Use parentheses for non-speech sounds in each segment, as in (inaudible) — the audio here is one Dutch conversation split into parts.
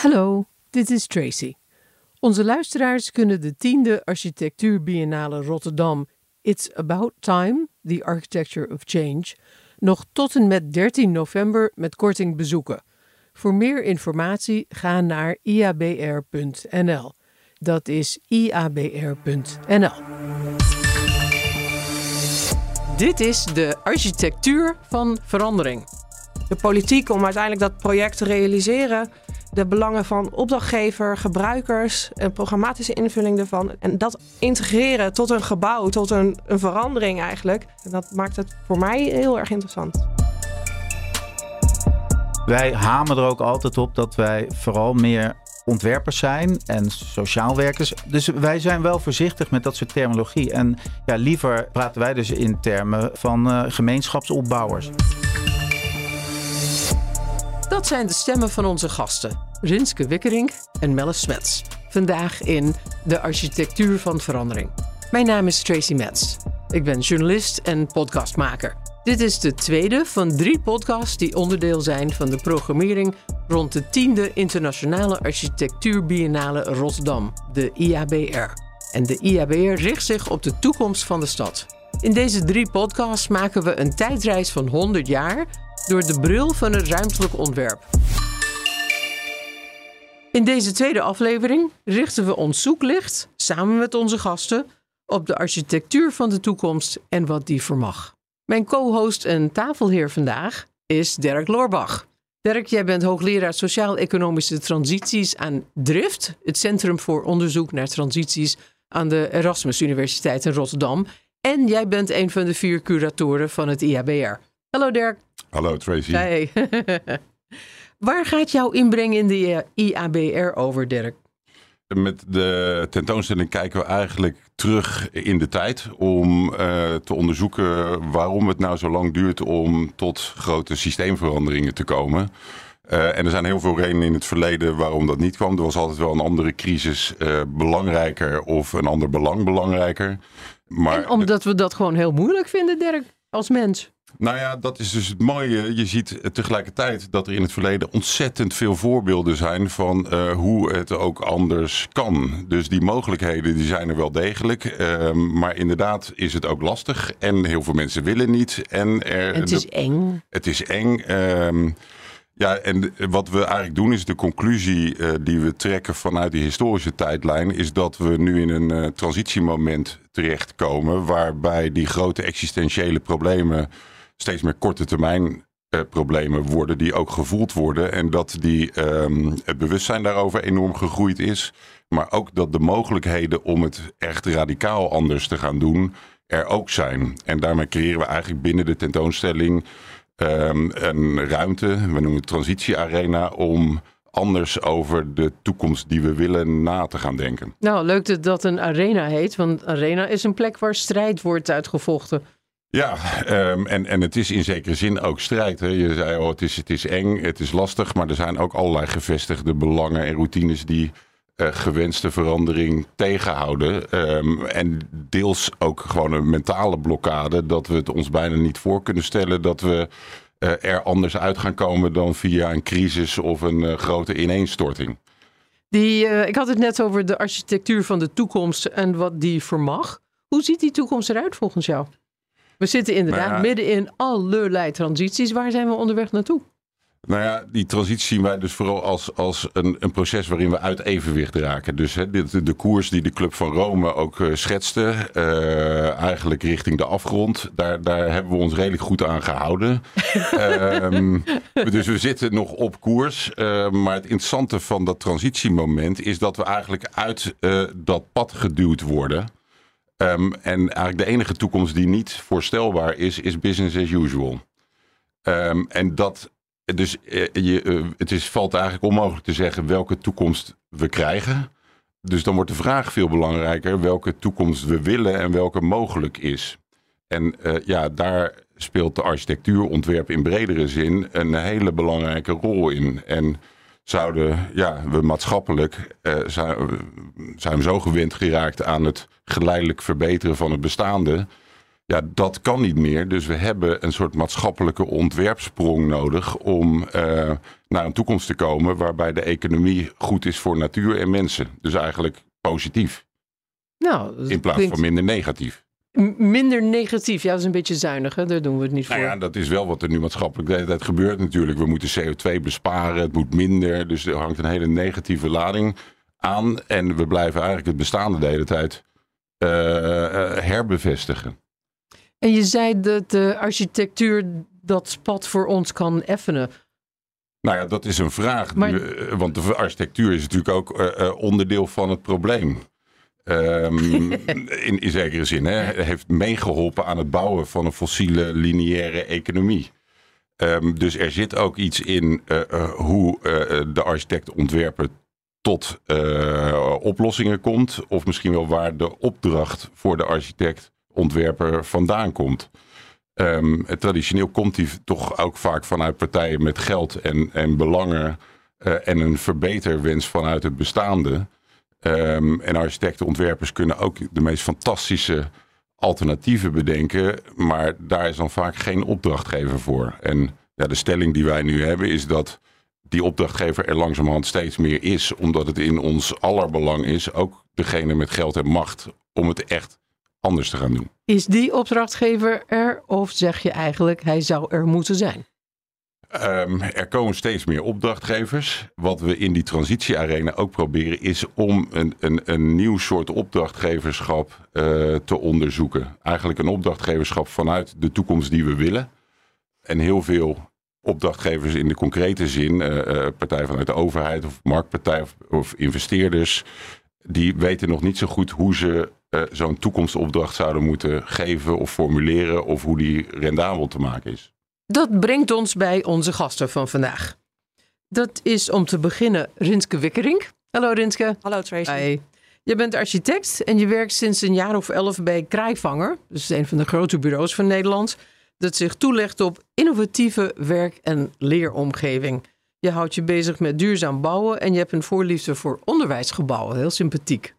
Hallo, dit is Tracy. Onze luisteraars kunnen de tiende Architectuurbiennale Rotterdam It's About Time, The Architecture of Change, nog tot en met 13 november met korting bezoeken. Voor meer informatie ga naar iabr.nl. Dat is iabr.nl. Dit is de architectuur van verandering. De politiek om uiteindelijk dat project te realiseren. De belangen van opdrachtgever, gebruikers en programmatische invulling ervan. En dat integreren tot een gebouw, tot een, een verandering eigenlijk. En dat maakt het voor mij heel erg interessant. Wij hamen er ook altijd op dat wij vooral meer ontwerpers zijn en sociaal werkers. Dus wij zijn wel voorzichtig met dat soort terminologie. En ja, liever praten wij dus in termen van uh, gemeenschapsopbouwers. Dat zijn de stemmen van onze gasten, Rinske Wikkerink en Melle Smets. Vandaag in De Architectuur van Verandering. Mijn naam is Tracy Metz. Ik ben journalist en podcastmaker. Dit is de tweede van drie podcasts die onderdeel zijn van de programmering rond de tiende Internationale Architectuur Biennale Rotterdam, de IABR. En de IABR richt zich op de toekomst van de stad. In deze drie podcasts maken we een tijdreis van 100 jaar door de bril van het ruimtelijk ontwerp. In deze tweede aflevering richten we ons zoeklicht, samen met onze gasten, op de architectuur van de toekomst en wat die vermag. Mijn co-host en tafelheer vandaag is Dirk Loorbach. Dirk, jij bent hoogleraar Sociaal-Economische Transities aan DRIFT, het Centrum voor Onderzoek naar Transities aan de Erasmus Universiteit in Rotterdam. En jij bent een van de vier curatoren van het IABR. Hallo Dirk. Hallo Tracy. Hey. (laughs) Waar gaat jouw inbreng in de IABR over, Dirk? Met de tentoonstelling kijken we eigenlijk terug in de tijd om uh, te onderzoeken waarom het nou zo lang duurt om tot grote systeemveranderingen te komen. Uh, en er zijn heel veel redenen in het verleden waarom dat niet kwam. Er was altijd wel een andere crisis uh, belangrijker of een ander belang belangrijker. Maar en omdat we dat gewoon heel moeilijk vinden, Dirk, als mens. Nou ja, dat is dus het mooie. Je ziet tegelijkertijd dat er in het verleden ontzettend veel voorbeelden zijn van uh, hoe het ook anders kan. Dus die mogelijkheden die zijn er wel degelijk. Uh, maar inderdaad is het ook lastig. En heel veel mensen willen niet. En er, het is eng. Het is eng. Uh, ja, en wat we eigenlijk doen is de conclusie uh, die we trekken vanuit die historische tijdlijn, is dat we nu in een uh, transitiemoment terechtkomen waarbij die grote existentiële problemen steeds meer korte termijn uh, problemen worden die ook gevoeld worden. En dat die, um, het bewustzijn daarover enorm gegroeid is. Maar ook dat de mogelijkheden om het echt radicaal anders te gaan doen er ook zijn. En daarmee creëren we eigenlijk binnen de tentoonstelling um, een ruimte, we noemen het transitiearena, om anders over de toekomst die we willen na te gaan denken. Nou, leuk dat dat een arena heet, want arena is een plek waar strijd wordt uitgevochten. Ja, um, en, en het is in zekere zin ook strijd. Hè. Je zei, oh, het is, het is eng, het is lastig, maar er zijn ook allerlei gevestigde belangen en routines die uh, gewenste verandering tegenhouden. Um, en deels ook gewoon een mentale blokkade, dat we het ons bijna niet voor kunnen stellen dat we uh, er anders uit gaan komen dan via een crisis of een uh, grote ineenstorting. Die, ik had het net over de architectuur van de toekomst en wat die vermag. Hoe ziet die toekomst eruit volgens jou? We zitten inderdaad ja, midden in allerlei transities. Waar zijn we onderweg naartoe? Nou ja, die transitie zien wij dus vooral als, als een, een proces waarin we uit evenwicht raken. Dus hè, de, de koers die de Club van Rome ook uh, schetste, uh, eigenlijk richting de afgrond, daar, daar hebben we ons redelijk goed aan gehouden. um, (laughs) dus we zitten nog op koers. Uh, maar het interessante van dat transitiemoment is dat we eigenlijk uit dat pad geduwd worden. Um, en eigenlijk de enige toekomst die niet voorstelbaar is, is business as usual. Um, en dat, dus uh, je, uh, het is, valt eigenlijk onmogelijk te zeggen welke toekomst we krijgen. Dus dan wordt de vraag veel belangrijker welke toekomst we willen en welke mogelijk is. En uh, ja, daar speelt de architectuurontwerp in bredere zin een hele belangrijke rol in. En zouden ja, we maatschappelijk zijn, zijn we zo gewend geraakt aan het geleidelijk verbeteren van het bestaande. Ja, dat kan niet meer. Dus we hebben een soort maatschappelijke ontwerpsprong nodig om uh, naar een toekomst te komen waarbij de economie goed is voor natuur en mensen. Dus eigenlijk positief. Nou, in plaats van minder negatief. Minder negatief, ja, dat is een beetje zuinig, hè? daar doen we het niet nou voor. Ja, dat is wel wat er nu maatschappelijk de hele tijd gebeurt natuurlijk. We moeten CO2 besparen, het moet minder. Dus er hangt een hele negatieve lading aan. En we blijven eigenlijk het bestaande de hele tijd uh, herbevestigen. En je zei dat de architectuur dat spad voor ons kan effenen. Nou ja, dat is een vraag. want de architectuur is natuurlijk ook uh, onderdeel van het probleem. Um, (laughs) in, in zekere zin. Hè, heeft meegeholpen aan het bouwen van een fossiele lineaire economie. Um, dus er zit ook iets in uh, uh, hoe de architect ontwerper tot oplossingen komt. Of misschien wel waar de opdracht voor de architect ontwerper vandaan komt. Um, traditioneel komt die toch ook vaak vanuit partijen met geld en, en belangen. en een verbeterwens vanuit het bestaande. Um, en architecten, ontwerpers kunnen ook de meest fantastische alternatieven bedenken, maar daar is dan vaak geen opdrachtgever voor. En ja, de stelling die wij nu hebben is dat die opdrachtgever er langzamerhand steeds meer is, omdat het in ons aller belang is, ook degene met geld en macht, om het echt anders te gaan doen. Is die opdrachtgever er of zeg je eigenlijk hij zou er moeten zijn? Um, er komen steeds meer opdrachtgevers. Wat we in die transitiearena ook proberen is om een, een, een nieuw soort opdrachtgeverschap uh, te onderzoeken. Eigenlijk een opdrachtgeverschap vanuit de toekomst die we willen. En heel veel opdrachtgevers in de concrete zin, uh, uh, partij vanuit de overheid of marktpartij of, of, investeerders, die weten nog niet zo goed hoe ze zo'n toekomstopdracht zouden moeten geven of formuleren of hoe die rendabel te maken is. Dat brengt ons bij onze gasten van vandaag. Dat is om te beginnen Rinske Wikkering. Hallo Rinske. Hallo Tracy. Hi. Je bent architect en je werkt sinds een jaar of elf bij Kraaivanger. Dus een van de grote bureaus van Nederland. Dat zich toelegt op innovatieve werk- en leeromgeving. Je houdt je bezig met duurzaam bouwen en je hebt een voorliefde voor onderwijsgebouwen. Heel sympathiek.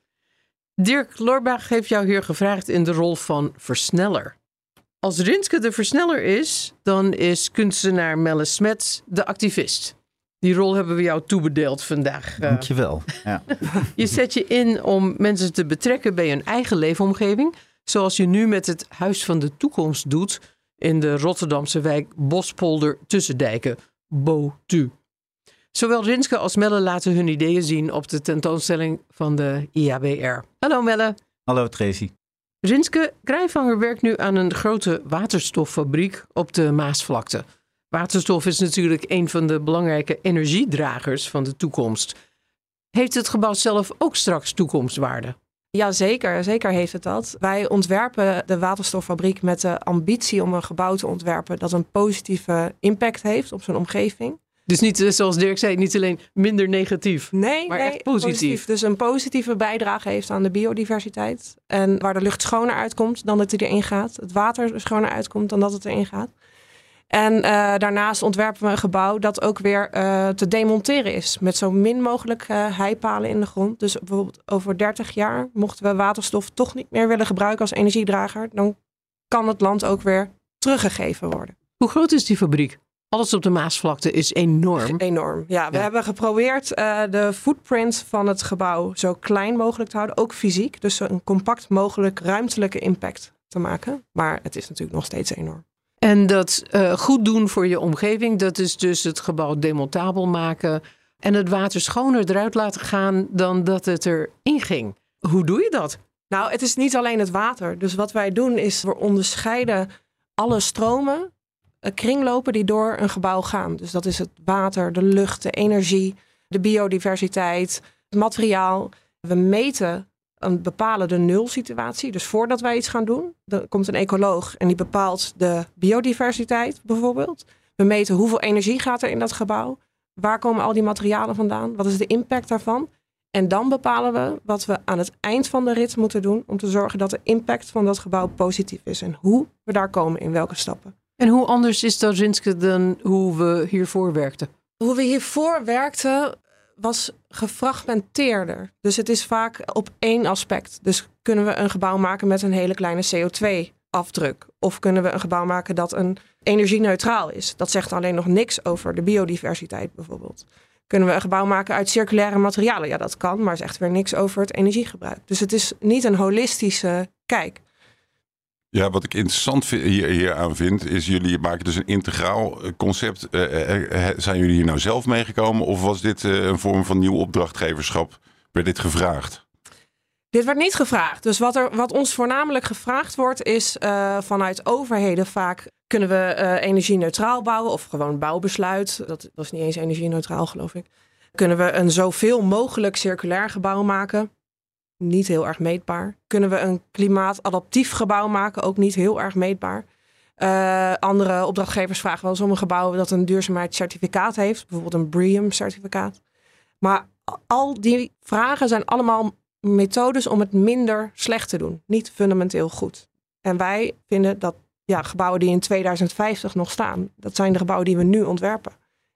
Dirk Lorbach heeft jou hier gevraagd in de rol van versneller. Als Rinske de versneller is, dan is kunstenaar Melle Smets de activist. Die rol hebben we jou toebedeeld vandaag. Dankjewel. Ja. (laughs) je zet je in om mensen te betrekken bij hun eigen leefomgeving. Zoals je nu met het Huis van de Toekomst doet in de Rotterdamse wijk Bospolder Tussendijken, BOTU. Zowel Rinske als Melle laten hun ideeën zien op de tentoonstelling van de IABR. Hallo Melle. Hallo Tracy. Rinske Krijvanger werkt nu aan een grote waterstoffabriek op de Maasvlakte. Waterstof is natuurlijk een van de belangrijke energiedragers van de toekomst. Heeft het gebouw zelf ook straks toekomstwaarde? Ja, zeker. Zeker heeft het dat. Wij ontwerpen de waterstoffabriek met de ambitie om een gebouw te ontwerpen dat een positieve impact heeft op zijn omgeving. Dus niet, eh, zoals Dirk zei, niet alleen minder negatief. Nee, maar nee, echt positief. Dus een positieve bijdrage heeft aan de biodiversiteit. En waar de lucht schoner uitkomt dan dat hij erin gaat. Het water schoner uitkomt dan dat het erin gaat. En uh, daarnaast ontwerpen we een gebouw dat ook weer uh, te demonteren is. Met zo min mogelijk uh, heipalen in de grond. Dus bijvoorbeeld over 30 jaar, mochten we waterstof toch niet meer willen gebruiken als energiedrager, dan kan het land ook weer teruggegeven worden. Hoe groot is die fabriek? Alles op de Maasvlakte is enorm. Enorm. Ja, we ja. hebben geprobeerd uh, de footprint van het gebouw zo klein mogelijk te houden, ook fysiek. Dus een compact mogelijk ruimtelijke impact te maken. Maar het is natuurlijk nog steeds enorm. En dat uh, goed doen voor je omgeving, dat is dus het gebouw demontabel maken en het water schoner eruit laten gaan dan dat het erin ging. Hoe doe je dat? Nou, het is niet alleen het water. Dus wat wij doen is we onderscheiden alle stromen kringlopen die door een gebouw gaan. Dus dat is het water, de lucht, de energie, de biodiversiteit, het materiaal. We meten een bepalende nulsituatie. Dus voordat wij iets gaan doen, dan komt een ecoloog en die bepaalt de biodiversiteit bijvoorbeeld. We meten hoeveel energie gaat er in dat gebouw. Waar komen al die materialen vandaan? Wat is de impact daarvan? En dan bepalen we wat we aan het eind van de rit moeten doen om te zorgen dat de impact van dat gebouw positief is en hoe we daar komen in welke stappen. En hoe anders is dat Rinske dan hoe we hiervoor werkten? Hoe we hiervoor werkten was gefragmenteerder. Dus het is vaak op één aspect. Dus kunnen we een gebouw maken met een hele kleine CO2 afdruk? Of kunnen we een gebouw maken dat een energie-neutraal is? Dat zegt alleen nog niks over de biodiversiteit bijvoorbeeld. Kunnen we een gebouw maken uit circulaire materialen? Ja, dat kan, maar zegt weer niks over het energiegebruik. Dus het is niet een holistische kijk. Ja, wat ik interessant hier, hier aan vind, is jullie maken dus een integraal eh, concept. Uh, zijn jullie hier nou zelf meegekomen of was dit een vorm van nieuw opdrachtgeverschap? Werd dit gevraagd? Dit werd niet gevraagd. Dus wat, er, wat ons voornamelijk gevraagd wordt, is vanuit overheden vaak kunnen we uh, energie-neutraal bouwen of gewoon bouwbesluit. Dat was niet eens energie-neutraal, geloof ik. Kunnen we een zoveel mogelijk circulair gebouw maken? Niet heel erg meetbaar. Kunnen we een klimaatadaptief gebouw maken? Ook niet heel erg meetbaar. Uh, andere opdrachtgevers vragen wel eens om een gebouw dat een duurzaamheidscertificaat heeft, bijvoorbeeld een BREEAM-certificaat. Maar al die vragen zijn allemaal methodes om het minder slecht te doen, niet fundamenteel goed. En wij vinden dat ja, gebouwen die in 2050 nog staan, dat zijn de gebouwen die we nu ontwerpen.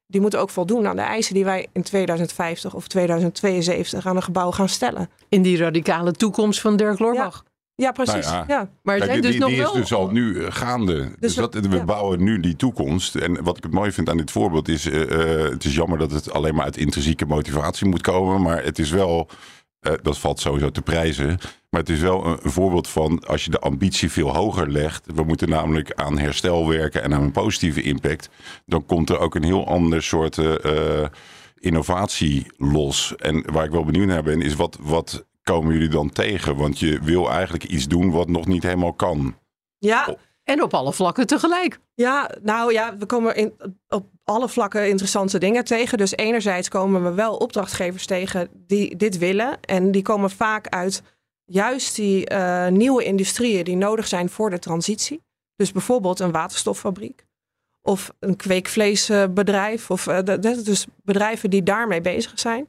Die moeten ook voldoen aan de eisen die wij in 2050 of 2072 aan een gebouw gaan stellen. In die radicale toekomst van Dirk Loorbach. Ja. precies. Nou ja. Maar het dus die, nog die wel... is dus al nu eh, gaande. Dus, dus dat, we bouwen nu die toekomst. En wat ik het mooi vind aan dit voorbeeld is... Uh, het is jammer dat het alleen maar uit intrinsieke motivatie moet komen. Maar het is wel uh, dat valt sowieso te prijzen. Maar het is wel een, voorbeeld van als je de ambitie veel hoger legt. We moeten namelijk aan herstel werken en aan een positieve impact. Dan komt er ook een heel ander soort uh, innovatie los. En waar ik wel benieuwd naar ben, is wat, wat komen jullie dan tegen? Want je wil eigenlijk iets doen wat nog niet helemaal kan. Ja, en op alle vlakken tegelijk. Ja, nou ja, we komen in, op alle vlakken interessante dingen tegen. Dus enerzijds komen we wel opdrachtgevers tegen die dit willen. En die komen vaak uit juist die uh, nieuwe industrieën die nodig zijn voor de transitie. Dus bijvoorbeeld een waterstoffabriek. Of een kweekvleesbedrijf. Of uh, dus bedrijven die daarmee bezig zijn.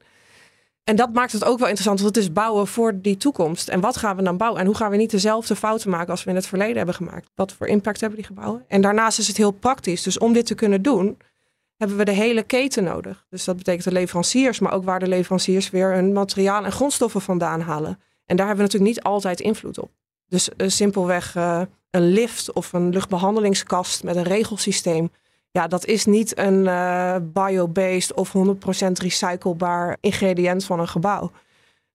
En dat maakt het ook wel interessant, want het is bouwen voor die toekomst. En wat gaan we dan bouwen? En hoe gaan we niet dezelfde fouten maken als we in het verleden hebben gemaakt? Wat voor impact hebben die gebouwen? En daarnaast is het heel praktisch. Dus om dit te kunnen doen, hebben we de hele keten nodig. Dus dat betekent de leveranciers, maar ook waar de leveranciers weer hun materiaal en grondstoffen vandaan halen. En daar hebben we natuurlijk niet altijd invloed op. Dus uh, simpelweg uh, een lift of een luchtbehandelingskast met een regelsysteem ja, dat is niet een uh, bio-based of 100% recyclebaar ingrediënt van een gebouw.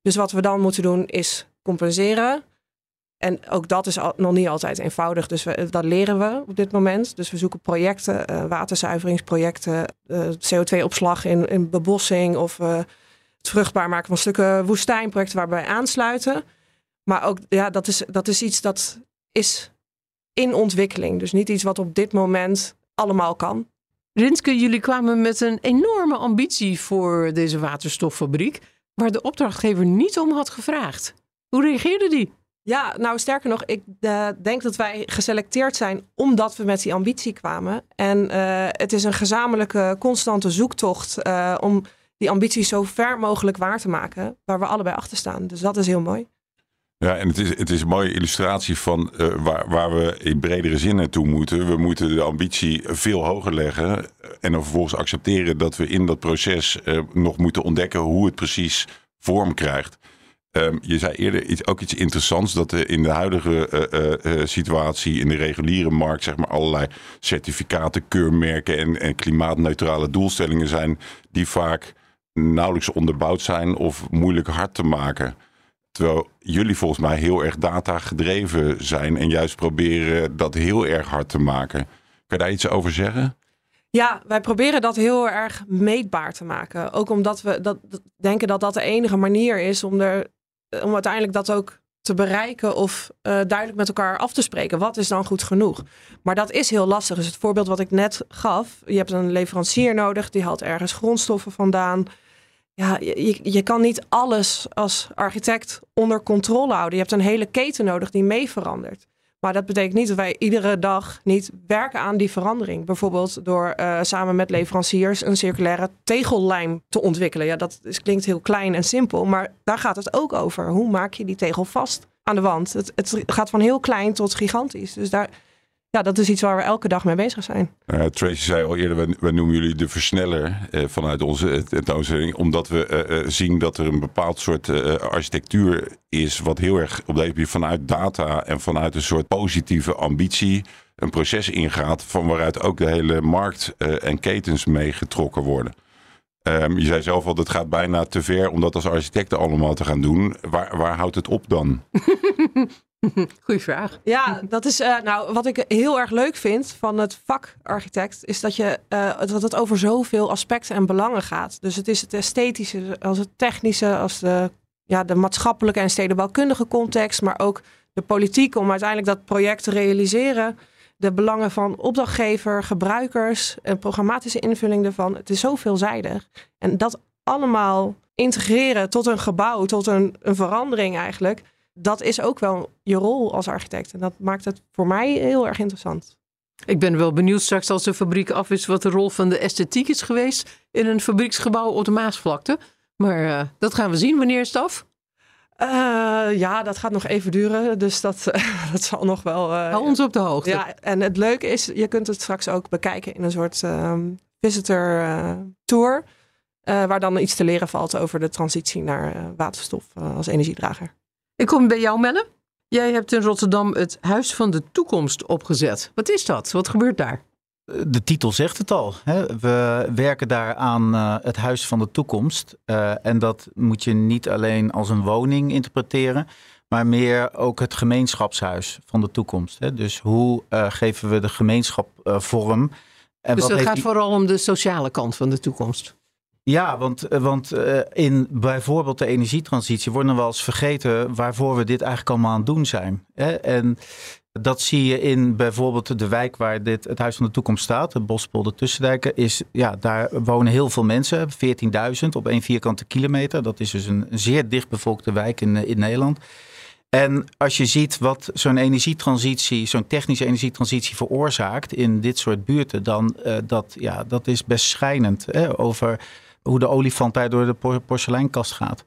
Dus wat we dan moeten doen is compenseren. En ook dat is al, nog niet altijd eenvoudig. Dus dat leren we op dit moment. Dus we zoeken projecten, uh, waterzuiveringsprojecten, eh, CO2-opslag in, in bebossing of het vruchtbaar maken van stukken woestijnprojecten waarbij aansluiten. Maar ook ja, dat is, dat is iets dat is in ontwikkeling. Dus niet iets wat op dit moment allemaal kan. Rinske, jullie kwamen met een enorme ambitie voor deze waterstoffabriek, waar de opdrachtgever niet om had gevraagd. Hoe reageerde die? Ja, nou sterker nog, ik uh, denk dat wij geselecteerd zijn omdat we met die ambitie kwamen. En uh, het is een gezamenlijke, constante zoektocht uh, om die ambitie zo ver mogelijk waar te maken, waar we allebei achter staan. Dus dat is heel mooi. Ja, en het is, het is een mooie illustratie van waar, waar we in bredere zin naartoe moeten. We moeten de ambitie veel hoger leggen. En dan vervolgens accepteren dat we in dat proces nog moeten ontdekken hoe het precies vorm krijgt. Um, je zei eerder iets, ook iets interessants, dat er in de huidige uh, situatie in de reguliere markt, zeg maar, allerlei certificaten, keurmerken en, en klimaatneutrale doelstellingen zijn, die vaak nauwelijks onderbouwd zijn of moeilijk hard te maken. Terwijl jullie volgens mij heel erg data gedreven zijn en juist proberen dat heel erg hard te maken. Kan je daar iets over zeggen? Ja, wij proberen dat heel erg meetbaar te maken. Ook omdat we dat, denken dat dat de enige manier is om, er, om uiteindelijk dat ook te bereiken of uh, duidelijk met elkaar af te spreken. Wat is dan goed genoeg? Maar dat is heel lastig. Dus het voorbeeld wat ik net gaf. Je hebt een leverancier nodig, die haalt ergens grondstoffen vandaan ja, je, je kan niet alles als architect onder controle houden. Je hebt een hele keten nodig die mee verandert. Maar dat betekent niet dat wij iedere dag niet werken aan die verandering. Bijvoorbeeld door uh, samen met leveranciers een circulaire tegellijm te ontwikkelen. Ja, dat klinkt heel klein en simpel, maar daar gaat het ook over. Hoe maak je die tegel vast aan de wand? Het, het gaat van heel klein tot gigantisch. Dus daar, ja, dat is iets waar we elke dag mee bezig zijn. Uh, Tracy zei al eerder, wij, wij noemen jullie de versneller uh, vanuit onze tentoonstelling. Omdat we uh, zien dat er een bepaald soort architectuur is. Wat heel erg op deze manier vanuit data en vanuit een soort positieve ambitie een proces ingaat. Van waaruit ook de hele markt en ketens mee getrokken worden. Um, je zei zelf al, dat gaat bijna te ver om dat als architecten allemaal te gaan doen. Waar, waar houdt het op dan? (laughs) (laughs) Goeie vraag. Ja, dat is uh, nou wat ik heel erg leuk vind van het vak architect, is dat, je, uh, dat het over zoveel aspecten en belangen gaat. Dus het is het esthetische, als het technische, als de, ja, de maatschappelijke en stedenbouwkundige context, maar ook de politiek om uiteindelijk dat project te realiseren. De belangen van opdrachtgever, gebruikers en programmatische invulling ervan. Het is zo veelzijdig. En dat allemaal integreren tot een gebouw, tot een, een verandering eigenlijk dat is ook wel je rol als architect. En dat maakt het voor mij heel erg interessant. Ik ben wel benieuwd straks als de fabriek af is wat de rol van de esthetiek is geweest in een fabrieksgebouw op de Maasvlakte. Maar uh, dat gaan we zien. Wanneer is het af? Uh, ja, dat gaat nog even duren. Dus dat, uh, (laughs) dat zal nog wel. Hou ons op de hoogte. Ja, en het leuke is, je kunt het straks ook bekijken in een soort ehm, visitor tour. waar dan iets te leren valt over de transitie naar waterstof als energiedrager. Ik kom bij jou, Melle. Jij hebt in Rotterdam het Huis van de Toekomst opgezet. Wat is dat? Wat gebeurt daar? De titel zegt het al. Hè? We werken daar aan uh, het Huis van de Toekomst. Uh, en dat moet je niet alleen als een woning interpreteren, maar meer ook het gemeenschapshuis van de toekomst. Hè? Dus hoe uh, geven we de gemeenschap vorm? En dus het gaat die... vooral om de sociale kant van de toekomst. Ja, want, eh, want uh, in bijvoorbeeld de energietransitie worden we eens vergeten waarvoor we dit eigenlijk allemaal aan het doen zijn. En dat zie je in bijvoorbeeld de wijk waar dit, het Huis van de Toekomst staat, het Bospolder Tussendijken. Is, ja, daar wonen heel veel mensen, 14.000 op één vierkante kilometer. Dat is dus een zeer dichtbevolkte wijk in, in Nederland. En als je ziet wat zo'n energietransitie, zo'n technische energietransitie veroorzaakt in dit soort buurten, dan uh, dat, ja, dat is best schijnend hè, over hoe de olifant daar door de porseleinkast gaat.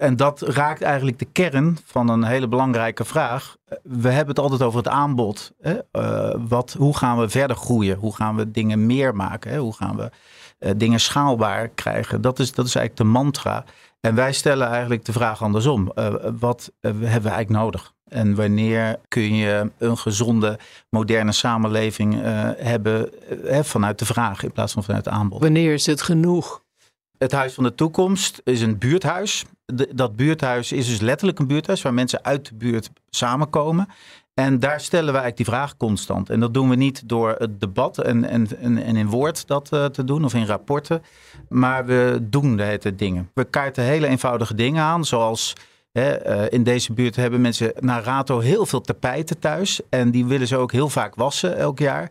En dat raakt eigenlijk de kern van een hele belangrijke vraag. We hebben het altijd over het aanbod. Hè? Uh, wat, hoe gaan we verder groeien? Hoe gaan we dingen meer maken? Hè? Hoe gaan we uh, dingen schaalbaar krijgen? Dat is, dat is eigenlijk de mantra. En wij stellen eigenlijk de vraag andersom. Uh, wat hebben we eigenlijk nodig? En wanneer kun je een gezonde, moderne samenleving hebben vanuit de vraag in plaats van vanuit het aanbod? Wanneer is het genoeg? Het Huis van de Toekomst is een buurthuis. dat buurthuis is dus letterlijk een buurthuis waar mensen uit de buurt samenkomen. En daar stellen we eigenlijk die vraag constant. En dat doen we niet door het debat en, en, en in woord dat uh, te doen of in rapporten. Maar we doen de hele dingen. We kaarten hele eenvoudige dingen aan, zoals uh, in deze buurt hebben mensen naar Rato heel veel tapijten thuis. En die willen ze ook heel vaak wassen elk jaar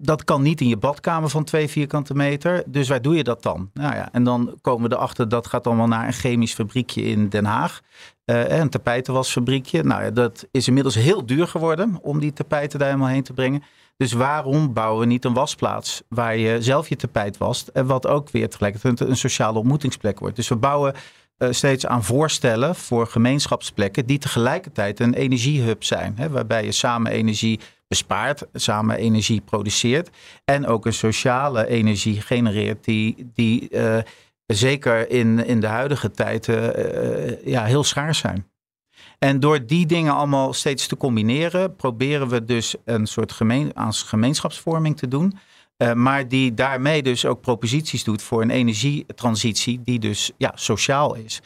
dat kan niet in je badkamer van twee vierkante meter. Dus waar doe je dat dan? Nou ja, en dan komen we erachter dat gaat allemaal naar een chemisch fabriekje in Den Haag. Uh, een tapijtenwasfabriekje. Nou ja, dat is inmiddels heel duur geworden om die tapijten daar helemaal heen te brengen. Dus waarom bouwen we niet een wasplaats waar je zelf je tapijt wast en wat ook weer tegelijkertijd een sociale ontmoetingsplek wordt. Dus we bouwen uh, steeds aan voorstellen voor gemeenschapsplekken die tegelijkertijd een energiehub zijn, hè, waarbij je samen energie bespaart, samen energie produceert en ook een sociale energie genereert die, die uh, zeker in, in de huidige tijd uh, ja, heel schaars zijn. En door die dingen allemaal steeds te combineren, proberen we dus een soort gemeen, gemeenschapsvorming te doen. Uh, maar die daarmee dus ook proposities doet voor een energietransitie die dus ja, sociaal is.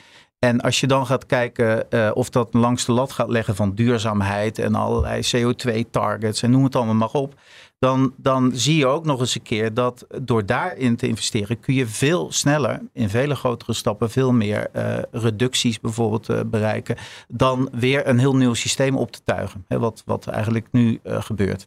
En als je dan gaat kijken uh, of dat langs de lat gaat leggen van duurzaamheid en allerlei CO2-targets en noem het allemaal maar op. Dan, dan zie je ook nog eens een keer dat door daarin te investeren kun je veel sneller, in vele grotere stappen, veel meer uh, reducties bijvoorbeeld uh, bereiken. Dan weer een heel nieuw systeem op te tuigen. Hè, wat, wat eigenlijk nu gebeurt.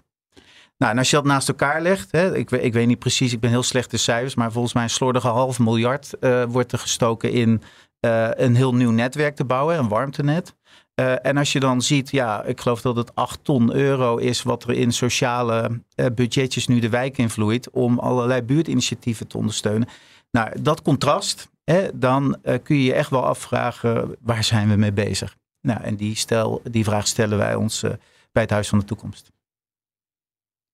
Nou, en als je dat naast elkaar legt, hè, ik, ik, weet niet precies, ik ben heel slecht in cijfers, maar volgens mij een slordige half miljard wordt er gestoken in uh, een heel nieuw netwerk te bouwen, een warmtenet. Uh, en als je dan ziet, ja, ik geloof dat het 8 ton euro is wat er in sociale uh, budgetjes nu de wijk invloeit om allerlei buurtinitiatieven te ondersteunen. Nou, dat contrast, hè, dan kun je je echt wel afvragen, waar zijn we mee bezig? Nou, en die, stel, die vraag stellen wij ons bij het Huis van de Toekomst.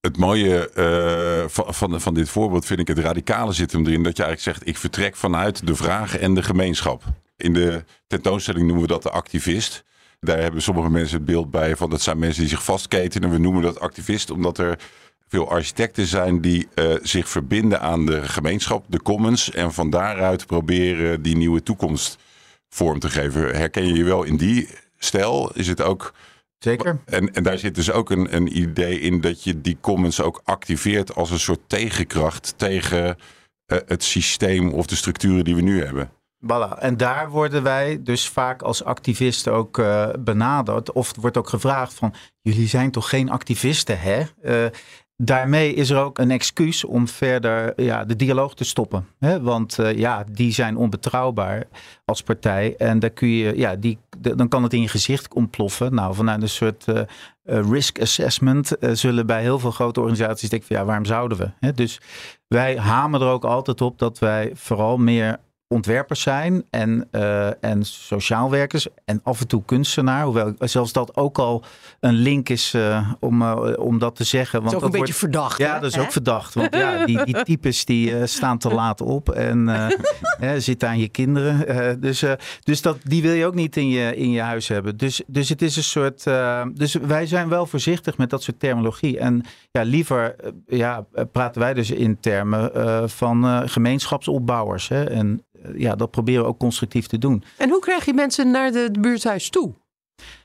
Het mooie uh, van, van, dit voorbeeld vind ik het radicale zit hem erin dat je eigenlijk zegt: ik vertrek vanuit de vraag en de gemeenschap. In de tentoonstelling noemen we dat de activist. Daar hebben sommige mensen het beeld bij van dat zijn mensen die zich vastketenen. We noemen dat activist omdat er veel architecten zijn die uh, zich verbinden aan de gemeenschap, de commons. En van daaruit proberen die nieuwe toekomst vorm te geven. Herken je je wel in die stijl? Is het ook. Zeker. En, en daar zit dus ook een, een idee in dat je die commons ook activeert als een soort tegenkracht tegen uh, het systeem of de structuren die we nu hebben. Voilà. En daar worden wij dus vaak als activisten ook uh, benaderd. Of wordt ook gevraagd van, jullie zijn toch geen activisten, hè? Uh, daarmee is er ook een excuus om verder ja, de dialoog te stoppen. Hè? Want uh, ja, die zijn onbetrouwbaar als partij. En daar kun je, ja, die, dan kan het in je gezicht ontploffen. Nou, vanuit een soort uh, risk assessment uh, zullen bij heel veel grote organisaties denken van ja, waarom zouden we? Dus wij hameren er ook altijd op dat wij vooral meer ontwerpers zijn en, uh, en sociaal werkers en af en toe kunstenaar. Hoewel zelfs dat ook al een link is uh, om, uh, om dat te zeggen. Want dat is ook dat een beetje verdacht. Ja, dat is ook verdacht. Want ja, die, die (laughs) types die staan te laat op en (laughs) zitten aan je kinderen. dus dus dat, die wil je ook niet in je, in je huis hebben. Dus, dus het is een soort... dus wij zijn wel voorzichtig met dat soort terminologie. En ja, liever ja, praten wij dus in termen van gemeenschapsopbouwers. Hè? En ja, dat proberen we ook constructief te doen. En hoe krijg je mensen naar de buurthuis toe?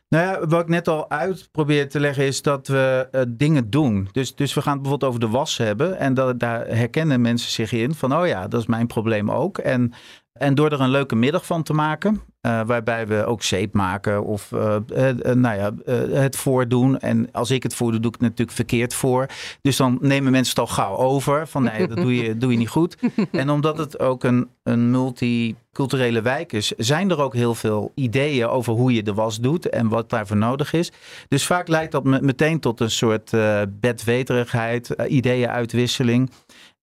Nou ja, wat ik net al uit probeer te leggen is dat we uh, dingen doen. Dus, dus we gaan het bijvoorbeeld over de was hebben. En dat, daar herkennen mensen zich in van, oh ja, dat is mijn probleem ook. En, en door er een leuke middag van te maken, uh, waarbij we ook zeep maken of uh, uh, nou ja, het voordoen. En als ik het voordoe, doe ik het natuurlijk verkeerd voor. Dus dan nemen mensen het al gauw over. Van nee, dat doe je, (laughs) doe je niet goed. En omdat het ook een, een multiculturele wijk is, zijn er ook heel veel ideeën over hoe je de was doet en wat daarvoor nodig is. Dus vaak leidt dat meteen tot een soort bedweterigheid, ideeënuitwisseling.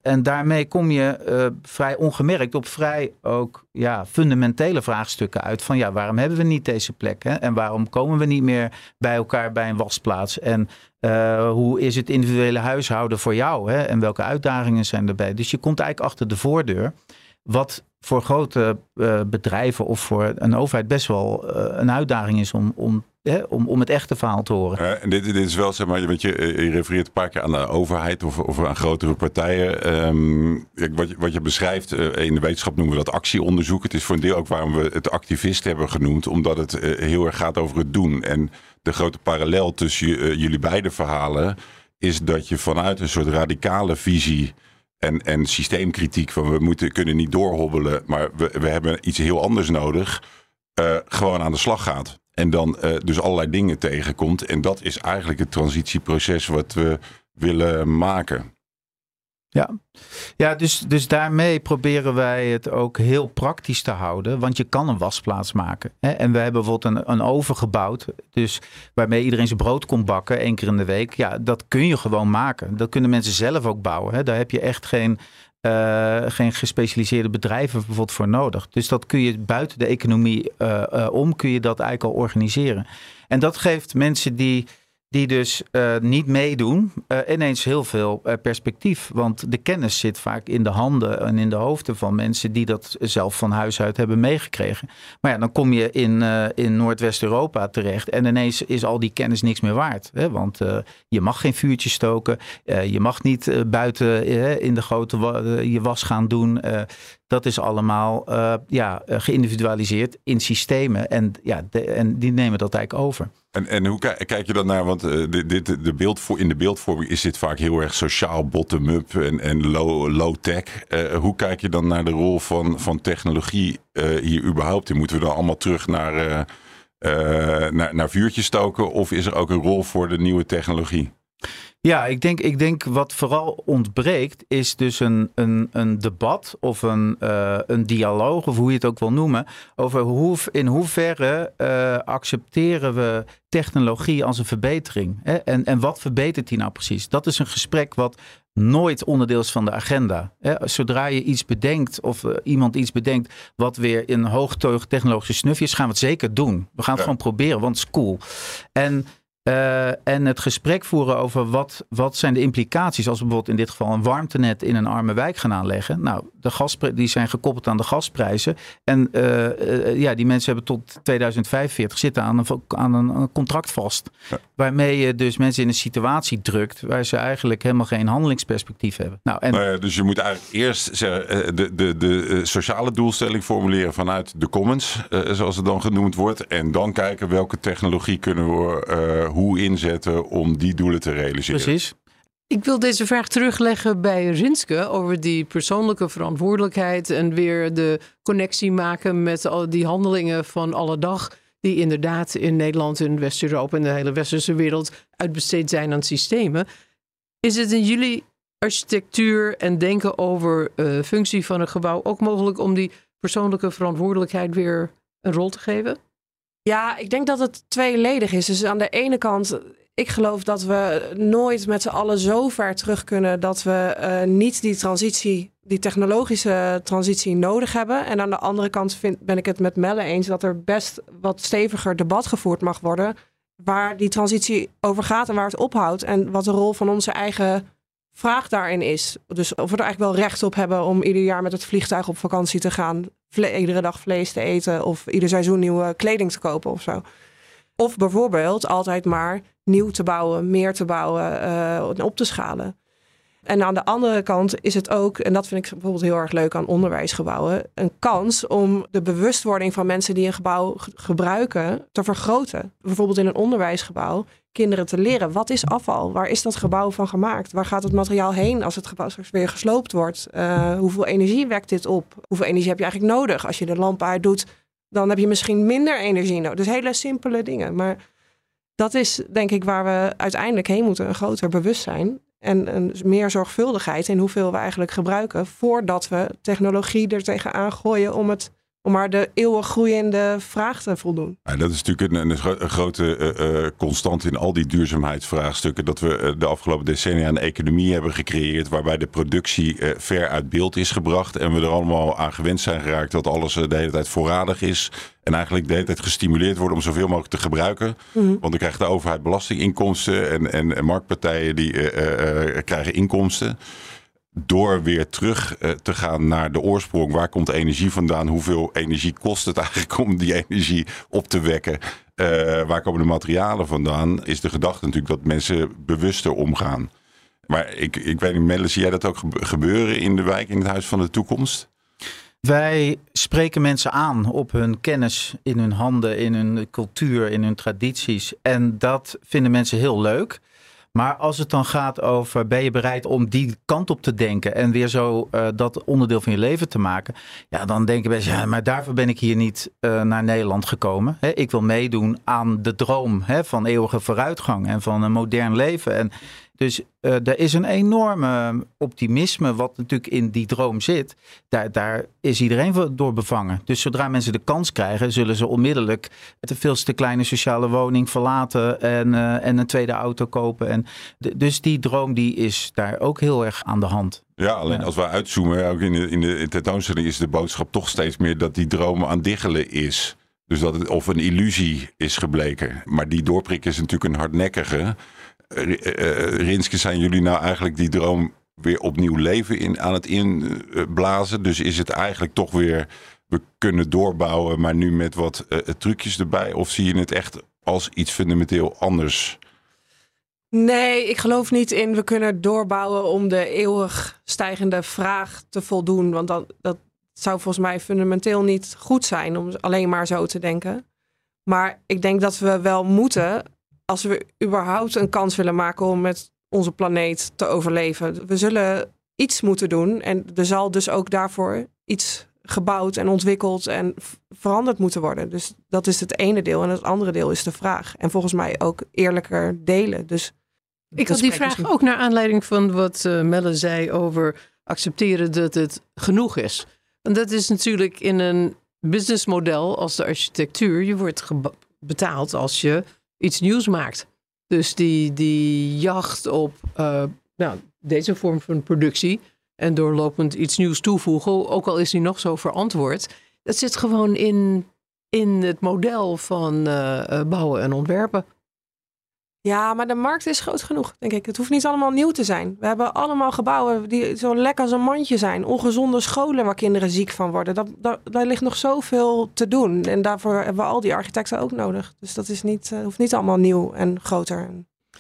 En daarmee kom je uh, vrij ongemerkt op vrij ook ja, fundamentele vraagstukken uit. Van ja, waarom hebben we niet deze plek? En waarom komen we niet meer bij elkaar bij een wasplaats? En uh, hoe is het individuele huishouden voor jou? Hè? En welke uitdagingen zijn erbij? Dus je komt eigenlijk achter de voordeur. Wat voor grote uh, bedrijven of voor een overheid best wel een uitdaging is om, om Hè, om, om het echte verhaal te horen. En dit, dit is wel, zeg maar, je, je refereert een paar keer aan de overheid of, of aan grotere partijen. Um, wat, je, wat je beschrijft, in de wetenschap noemen we dat actieonderzoek. Het is voor een deel ook waarom we het activist hebben genoemd, omdat het heel erg gaat over het doen. En de grote parallel tussen jullie beide verhalen is dat je vanuit een soort radicale visie en, en systeemkritiek van we moeten, kunnen niet doorhobbelen, maar we, we hebben iets heel anders nodig, gewoon aan de slag gaat. En dan uh, dus allerlei dingen tegenkomt. En dat is eigenlijk het transitieproces wat we willen maken. Ja, ja dus, dus daarmee proberen wij het ook heel praktisch te houden. Want je kan een wasplaats maken. Hè? En we hebben bijvoorbeeld een, een oven gebouwd. Dus waarmee iedereen zijn brood kon bakken één keer in de week. Ja, dat kun je gewoon maken. Dat kunnen mensen zelf ook bouwen. Hè? Daar heb je echt geen uh, geen gespecialiseerde bedrijven bijvoorbeeld voor nodig. Dus dat kun je buiten de economie uh, uh, om, kun je dat eigenlijk al organiseren. En dat geeft mensen die die dus uh, niet meedoen, uh, ineens heel veel uh, perspectief. Want de kennis zit vaak in de handen en in de hoofden van mensen die dat zelf van huis uit hebben meegekregen. Maar ja, dan kom je in, in Noordwest-Europa terecht en ineens is al die kennis niks meer waard. Hè? Want je mag geen vuurtje stoken, je mag niet buiten in de grote je was gaan doen. Dat is allemaal ja, geïndividualiseerd in systemen en, ja, en die nemen dat eigenlijk over. En, en hoe kijk je dan naar? Want uh, dit, dit, de beeld, in de beeldvorming is dit vaak heel erg sociaal, bottom-up en, en low-tech. Low hoe kijk je dan naar de rol van, van technologie hier überhaupt in? Moeten we dan allemaal terug naar, naar, naar vuurtjes stoken? Of is er ook een rol voor de nieuwe technologie? Ja, ik denk, ik denk wat vooral ontbreekt is dus een, een, een debat of een, uh, een dialoog, of hoe je het ook wil noemen, over hoe, in hoeverre uh, accepteren we technologie als een verbetering. Hè? En, en wat verbetert die nou precies? Dat is een gesprek wat nooit onderdeel is van de agenda. Hè? Zodra je iets bedenkt of uh, iemand iets bedenkt wat weer in hoogteug technologische snufjes, gaan we het zeker doen. We gaan het ja. gewoon proberen, want het is cool. En Uh, en het gesprek voeren over wat, wat zijn de implicaties als we bijvoorbeeld in dit geval een warmtenet in een arme wijk gaan aanleggen. Nou, de die zijn gekoppeld aan de gasprijzen. En uh, uh, ja, die mensen hebben tot 2045 zitten aan een, aan een contract vast. Ja. Waarmee je dus mensen in een situatie drukt waar ze eigenlijk helemaal geen handelingsperspectief hebben. Nou, en... Nou ja, dus je moet eigenlijk eerst zeggen, de, de, de sociale doelstelling formuleren vanuit de commons, zoals het dan genoemd wordt. En dan kijken welke technologie kunnen we hoe inzetten om die doelen te realiseren. Precies. Ik wil deze vraag terugleggen bij Rinske over die persoonlijke verantwoordelijkheid en weer de connectie maken met al die handelingen van alle dag die inderdaad in Nederland, in West-Europa en de hele westerse wereld uitbesteed zijn aan systemen. Is het in jullie architectuur en denken over uh, functie van een gebouw ook mogelijk om die persoonlijke verantwoordelijkheid weer een rol te geven? Ja, ik denk dat het tweeledig is. Dus aan de ene kant, ik geloof dat we nooit met z'n allen zo ver terug kunnen dat we uh, niet die transitie, die technologische transitie nodig hebben. En aan de andere kant vind, ben ik het met Melle eens dat er best wat steviger debat gevoerd mag worden. Waar die transitie over gaat en waar het ophoudt. En wat de rol van onze eigen vraag daarin is. Dus of we er eigenlijk wel recht op hebben om ieder jaar met het vliegtuig op vakantie te gaan. Iedere dag vlees te eten of ieder seizoen nieuwe kleding te kopen of zo. Of bijvoorbeeld altijd maar nieuw te bouwen, meer te bouwen uh, op te schalen. En aan de andere kant is het ook, en dat vind ik bijvoorbeeld heel erg leuk aan onderwijsgebouwen, een kans om de bewustwording van mensen die een gebouw gebruiken te vergroten. Bijvoorbeeld in een onderwijsgebouw kinderen te leren wat is afval? Waar is dat gebouw van gemaakt? Waar gaat het materiaal heen als het gebouw straks weer gesloopt wordt? Uh, hoeveel energie wekt dit op? Hoeveel energie heb je eigenlijk nodig? Als je de lamp uit doet, dan heb je misschien minder energie nodig. Dus hele simpele dingen. Maar dat is denk ik waar we uiteindelijk heen moeten. Een groter bewustzijn en een meer zorgvuldigheid in hoeveel we eigenlijk gebruiken voordat we technologie er tegenaan gooien om het om maar de eeuwig groeiende vraag te voldoen. Ja, dat is natuurlijk een, een, grote uh, constant in al die duurzaamheidsvraagstukken. Dat we uh, de afgelopen decennia een economie hebben gecreëerd waarbij de productie ver uit beeld is gebracht. En we er allemaal aan gewend zijn geraakt dat alles de hele tijd voorradig is. En eigenlijk de hele tijd gestimuleerd worden om zoveel mogelijk te gebruiken. Mhm. Want dan krijgt de overheid belastinginkomsten en, en, en marktpartijen die krijgen inkomsten door weer terug uh, te gaan naar de oorsprong. Waar komt de energie vandaan? Hoeveel energie kost het eigenlijk om die energie op te wekken? Uh, waar komen de materialen vandaan? Is de gedachte natuurlijk dat mensen bewuster omgaan. Maar ik, ik weet niet, Melle, zie jij dat ook gebeuren in de wijk, in het Huis van de Toekomst? Wij spreken mensen aan op hun kennis, in hun handen, in hun cultuur, in hun tradities. En dat vinden mensen heel leuk. Maar als het dan gaat over ben je bereid om die kant op te denken en weer zo uh, dat onderdeel van je leven te maken. Ja, dan denken mensen, ja, maar daarvoor ben ik hier niet uh, naar Nederland gekomen. Ik wil meedoen aan de droom van eeuwige vooruitgang en van een modern leven. En dus uh, er is een enorme optimisme wat natuurlijk in die droom zit. Daar, daar is iedereen door bevangen. Dus zodra mensen de kans krijgen, zullen ze onmiddellijk de veel te kleine sociale woning verlaten en, uh, en een tweede auto kopen. En dus die droom die is daar ook heel erg aan de hand. Ja, alleen ja. als we uitzoomen, ook in de, in de tentoonstelling is de boodschap toch steeds meer dat die droom aan diggelen is. Dus dat het of een illusie is gebleken. Maar die doorprik is natuurlijk een hardnekkige. Uh, Rinske, zijn jullie nou eigenlijk die droom weer opnieuw leven in, aan het inblazen? Dus is het eigenlijk toch weer, we kunnen doorbouwen, maar nu met wat uh, trucjes erbij? Of zie je het echt als iets fundamenteel anders? Nee, ik geloof niet in we kunnen doorbouwen om de eeuwig stijgende vraag te voldoen. Want dat, dat zou volgens mij fundamenteel niet goed zijn om alleen maar zo te denken. Maar ik denk dat we wel moeten als we überhaupt een kans willen maken om met onze planeet te overleven. We zullen iets moeten doen en er zal dus ook daarvoor iets gebouwd en ontwikkeld en veranderd moeten worden. Dus dat is het ene deel. En het andere deel is de vraag. En volgens mij ook eerlijker delen. Dus ik had die vraag ook naar aanleiding van wat uh, Melle zei over accepteren dat het genoeg is. En dat is natuurlijk in een businessmodel als de architectuur. Je wordt betaald als je iets nieuws maakt. Dus die, die jacht op uh, nou, deze vorm van productie en doorlopend iets nieuws toevoegen, ook al is die nog zo verantwoord, dat zit gewoon in, in het model van uh, bouwen en ontwerpen. Ja, maar de markt is groot genoeg, denk ik. Het hoeft niet allemaal nieuw te zijn. We hebben allemaal gebouwen die zo lekker als een mandje zijn. Ongezonde scholen waar kinderen ziek van worden. Daar ligt nog zoveel te doen. En daarvoor hebben we al die architecten ook nodig. Dus dat is niet, uh, hoeft niet allemaal nieuw en groter.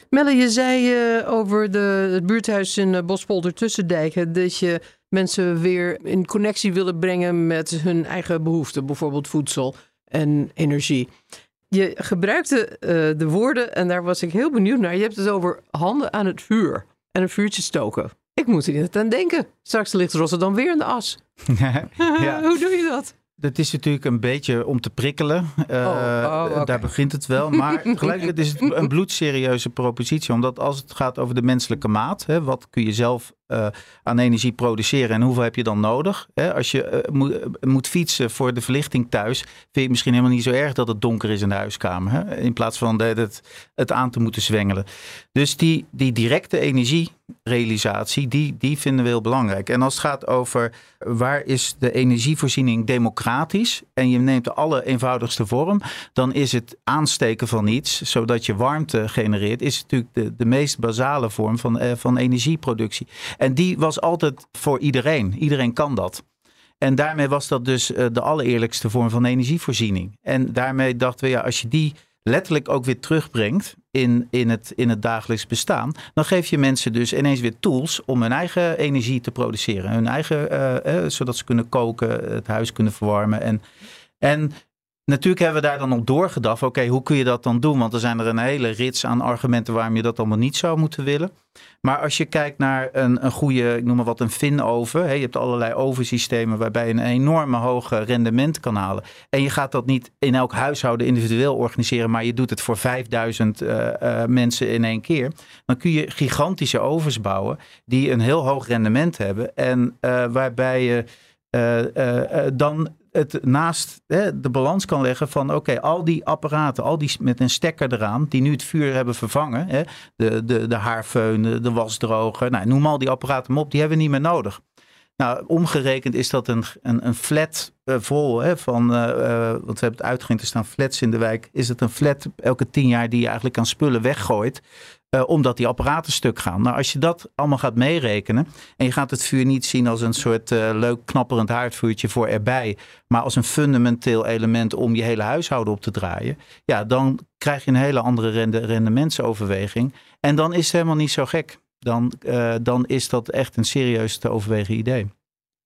Melle, je zei uh, over de, het buurthuis in uh, Bospolder Tussendijken... dat je mensen weer in connectie willen brengen met hun eigen behoeften. Bijvoorbeeld voedsel en energie. Je gebruikte uh, de woorden en daar was ik heel benieuwd naar. Je hebt het over handen aan het vuur en een vuurtje stoken. Ik moet er niet aan denken. Straks ligt Rotterdam weer in de as. (laughs) ja. (laughs) Hoe doe je dat? Dat is natuurlijk een beetje om te prikkelen. Uh, oh, oh, okay. Daar begint het wel. Maar (laughs) tegelijkertijd is het een bloedserieuze propositie. Omdat als het gaat over de menselijke maat. Hè, wat kun je zelf uh, aan energie produceren en hoeveel heb je dan nodig? Hè? Als je uh, moet, moet, fietsen voor de verlichting thuis, vind je het misschien helemaal niet zo erg dat het donker is in de huiskamer. Hè? In plaats van de, het, het aan te moeten zwengelen. Dus die, die directe energierealisatie, die, die vinden we heel belangrijk. En als het gaat over waar is de energievoorziening democratisch en je neemt de allereenvoudigste vorm, dan is het aansteken van iets, zodat je warmte genereert, is natuurlijk de, de meest basale vorm van, uh, van energieproductie. En die was altijd voor iedereen. Iedereen kan dat. En daarmee was dat dus uh, de allereerlijkste vorm van energievoorziening. En daarmee dachten we, ja, als je die letterlijk ook weer terugbrengt in, in, het, in het dagelijks bestaan, dan geef je mensen dus ineens weer tools om hun eigen energie te produceren. Hun eigen, uh, uh, zodat ze kunnen koken, het huis kunnen verwarmen. En, en Natuurlijk hebben we daar dan op doorgedacht. Oké, hoe kun je dat dan doen? Want er zijn er een hele rits aan argumenten waarom je dat allemaal niet zou moeten willen. Maar als je kijkt naar een, een goede, ik noem maar wat, een fin-oven. Je hebt allerlei ovensystemen waarbij je een enorme hoge rendement kan halen. En je gaat dat niet in elk huishouden individueel organiseren, maar je doet het voor 5000 uh, uh, mensen in één keer. Dan kun je gigantische ovens bouwen die een heel hoog rendement hebben. En uh, waarbij je dan het naast hè, de balans kan leggen van oké, al die apparaten, al die met een stekker eraan, die nu het vuur hebben vervangen, hè, de, de, de haarfeun, de, wasdroger, nou, noem al die apparaten op, die hebben we niet meer nodig. Nou, omgerekend is dat een, een, een flat uh, vol hè, van, uh, uh, want we hebben het uitgegend, er staan flats in de wijk. Is het een flat elke tien jaar die je eigenlijk aan spullen weggooit, omdat die apparaten stuk gaan. Nou, als je dat allemaal gaat meerekenen en je gaat het vuur niet zien als een soort leuk knapperend haardvuurtje voor erbij, maar als een fundamenteel element om je hele huishouden op te draaien, ja, dan krijg je een hele andere rende, rendementsoverweging. En dan is het helemaal niet zo gek dan, uh, dan is dat echt een serieus te overwegen idee.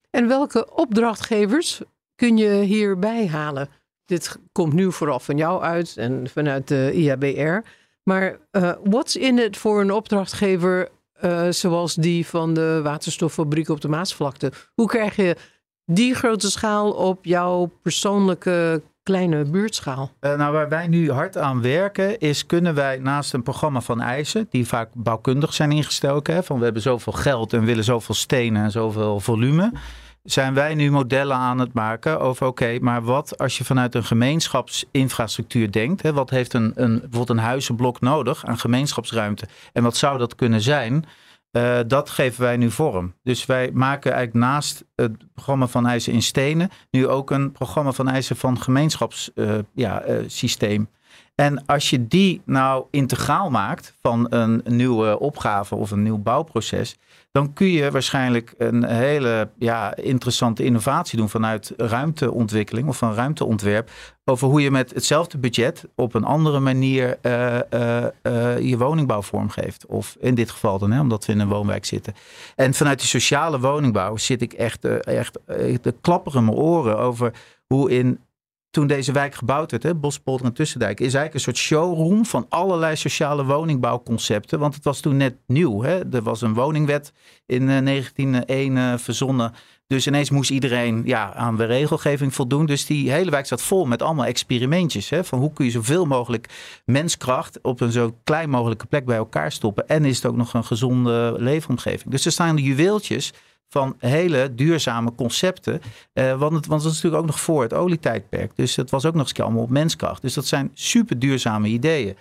En welke opdrachtgevers kun je hierbij halen? Dit komt nu vooral van jou uit en vanuit de IABR. Maar uh, what's in it voor een opdrachtgever uh, zoals die van de waterstoffabriek op de Maasvlakte? Hoe krijg je die grote schaal op jouw persoonlijke kleine buurtschaal? Uh, nou, waar wij nu hard aan werken, is kunnen wij naast een programma van eisen, die vaak bouwkundig zijn ingestoken, hè, van we hebben zoveel geld en willen zoveel stenen en zoveel volume, zijn wij nu modellen aan het maken over oké, maar wat als je vanuit een gemeenschapsinfrastructuur denkt, hè, wat heeft een, een, bijvoorbeeld een huizenblok nodig aan gemeenschapsruimte en wat zou dat kunnen zijn? Uh, dat geven wij nu vorm. Dus wij maken eigenlijk naast het programma van eisen in stenen nu ook een programma van eisen van gemeenschapssysteem. Uh, ja, uh, en als je die nou integraal maakt van een nieuwe opgave of een nieuw bouwproces, dan kun je waarschijnlijk een hele ja, interessante innovatie doen vanuit ruimteontwikkeling of van ruimteontwerp. Over hoe je met hetzelfde budget op een andere manier uh, uh, uh, je woningbouw vormgeeft. Of in dit geval dan, hè, omdat we in een woonwijk zitten. En vanuit die sociale woningbouw zit ik echt, echt de klapperen mijn oren over hoe in toen deze wijk gebouwd werd, hè, Bospolder en Tussendijk, is eigenlijk een soort showroom van allerlei sociale woningbouwconcepten. Want het was toen net nieuw. Hè. Er was een woningwet in uh, 1901 uh, verzonnen. Dus ineens moest iedereen ja, aan de regelgeving voldoen. Dus die hele wijk zat vol met allemaal experimentjes. Hè, van hoe kun je zoveel mogelijk menskracht op een zo klein mogelijke plek bij elkaar stoppen. En is het ook nog een gezonde leefomgeving. Dus er staan de juweeltjes van hele duurzame concepten. Uh, want, het, want dat is natuurlijk ook nog voor het olietijdperk. Dus het was ook nog eens allemaal op menskracht. Dus dat zijn super duurzame ideeën.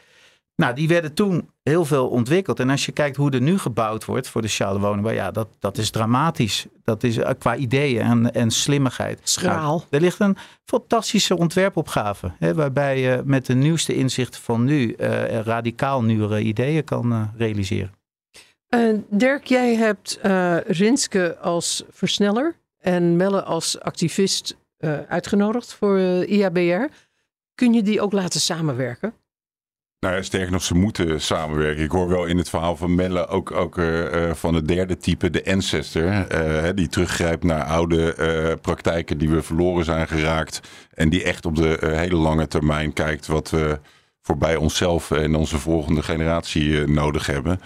Nou, die werden toen heel veel ontwikkeld. En als je kijkt hoe er nu gebouwd wordt voor de sociale woning, ja, dat, dat is dramatisch. Dat is uh, qua ideeën en, en slimmigheid. Schraal. Nou, er ligt een fantastische ontwerpopgave, hè, waarbij je met de nieuwste inzichten van nu uh, radicaal nieuwere ideeën kan uh, realiseren. Dirk, jij hebt Rinske als versneller en Melle als activist uitgenodigd voor IABR. Kun je die ook laten samenwerken? Nou ja, sterker nog, ze moeten samenwerken. Ik hoor wel in het verhaal van Melle ook, ook van het derde type, de ancestor. Die teruggrijpt naar oude praktijken die we verloren zijn geraakt. En die echt op de hele lange termijn kijkt wat we voorbij onszelf en onze volgende generatie nodig hebben.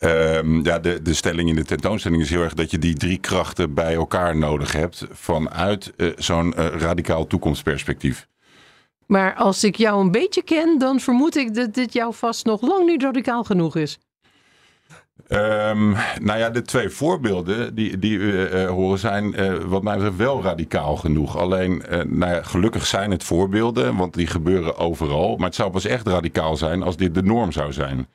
Um, ja, de, de stelling in de tentoonstelling is heel erg dat je die drie krachten bij elkaar nodig hebt vanuit zo'n radicaal toekomstperspectief. Maar als ik jou een beetje ken, dan vermoed ik dat dit jou vast nog lang niet radicaal genoeg is. Um, nou ja, de twee voorbeelden die, die we uh, horen zijn uh, wat mij betreft wel radicaal genoeg. Alleen, uh, nou ja, gelukkig zijn het voorbeelden, want die gebeuren overal. Maar het zou pas echt radicaal zijn als dit de norm zou zijn.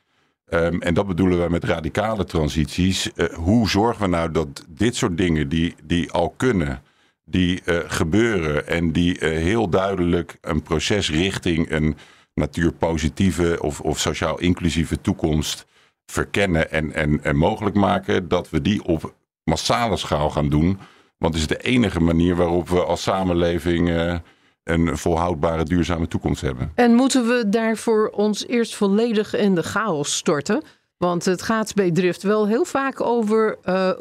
Um, en dat bedoelen wij met radicale transities. hoe zorgen we nou dat dit soort dingen die, die al kunnen die uh, gebeuren en die uh, heel duidelijk een proces richting een natuurpositieve of, of sociaal inclusieve toekomst verkennen en, en, en mogelijk maken, dat we die op massale schaal gaan doen. Want het is de enige manier waarop we als samenleving een volhoudbare, duurzame toekomst hebben. En moeten we daarvoor ons eerst volledig in de chaos storten? Want het gaat bij Drift wel heel vaak over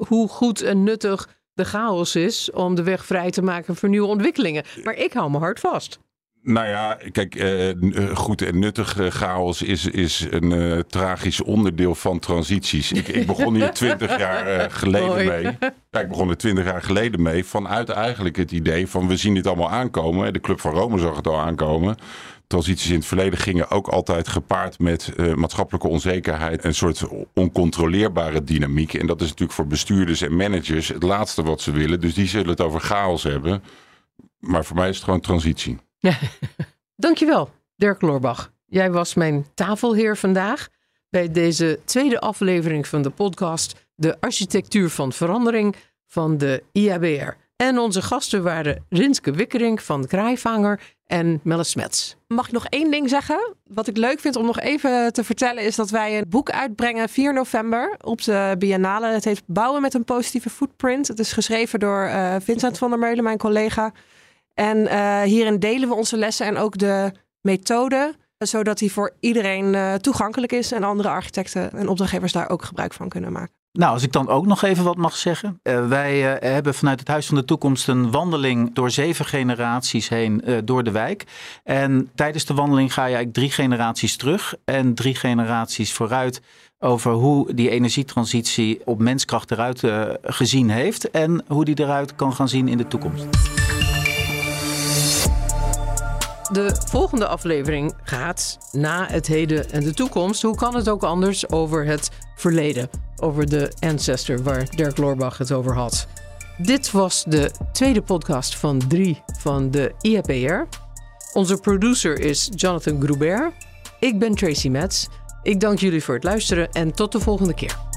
hoe goed en nuttig de chaos is om de weg vrij te maken voor nieuwe ontwikkelingen. Maar ik hou me hard vast. Nou ja, kijk, uh, goed en nuttig uh, chaos is, is een uh, tragisch onderdeel van transities. Ik, ik begon hier (laughs) twintig jaar geleden Mooi. mee. Ja, ik begon er twintig jaar geleden mee vanuit eigenlijk het idee van we zien dit allemaal aankomen. De Club van Rome zag het al aankomen transities in het verleden gingen ook altijd gepaard met maatschappelijke onzekerheid. Een soort oncontroleerbare dynamiek. En dat is natuurlijk voor bestuurders en managers het laatste wat ze willen. Dus die zullen het over chaos hebben. Maar voor mij is het gewoon transitie. (laughs) Dankjewel, Dirk Loorbach. Jij was mijn tafelheer vandaag bij deze tweede aflevering van de podcast De Architectuur van Verandering van de IABR. En onze gasten waren Rinske Wikkering van Kraaivanger en Melle Smets. Mag ik nog één ding zeggen? Wat ik leuk vind om nog even te vertellen is dat wij een boek uitbrengen 4 november op de Biennale. Het heet Bouwen met een positieve footprint. Het is geschreven door uh, Vincent van der Meulen, mijn collega. En uh, hierin delen we onze lessen en ook de methode, zodat die voor iedereen uh, toegankelijk is en andere architecten en opdrachtgevers daar ook gebruik van kunnen maken. Nou, als ik dan ook nog even wat mag zeggen. Uh, wij hebben vanuit het Huis van de Toekomst een wandeling door zeven generaties heen door de wijk. En tijdens de wandeling ga je eigenlijk drie generaties terug en drie generaties vooruit over hoe die energietransitie op menskracht eruit gezien heeft en hoe die eruit kan gaan zien in de toekomst. De volgende aflevering gaat na het heden en de toekomst. Hoe kan het ook anders over het verleden? Over de ancestor waar Dirk Loorbach het over had. Dit was de tweede podcast van drie van de IAPR. Onze producer is Jonathan Groubert. Ik ben Tracy Metz. Ik dank jullie voor het luisteren en tot de volgende keer.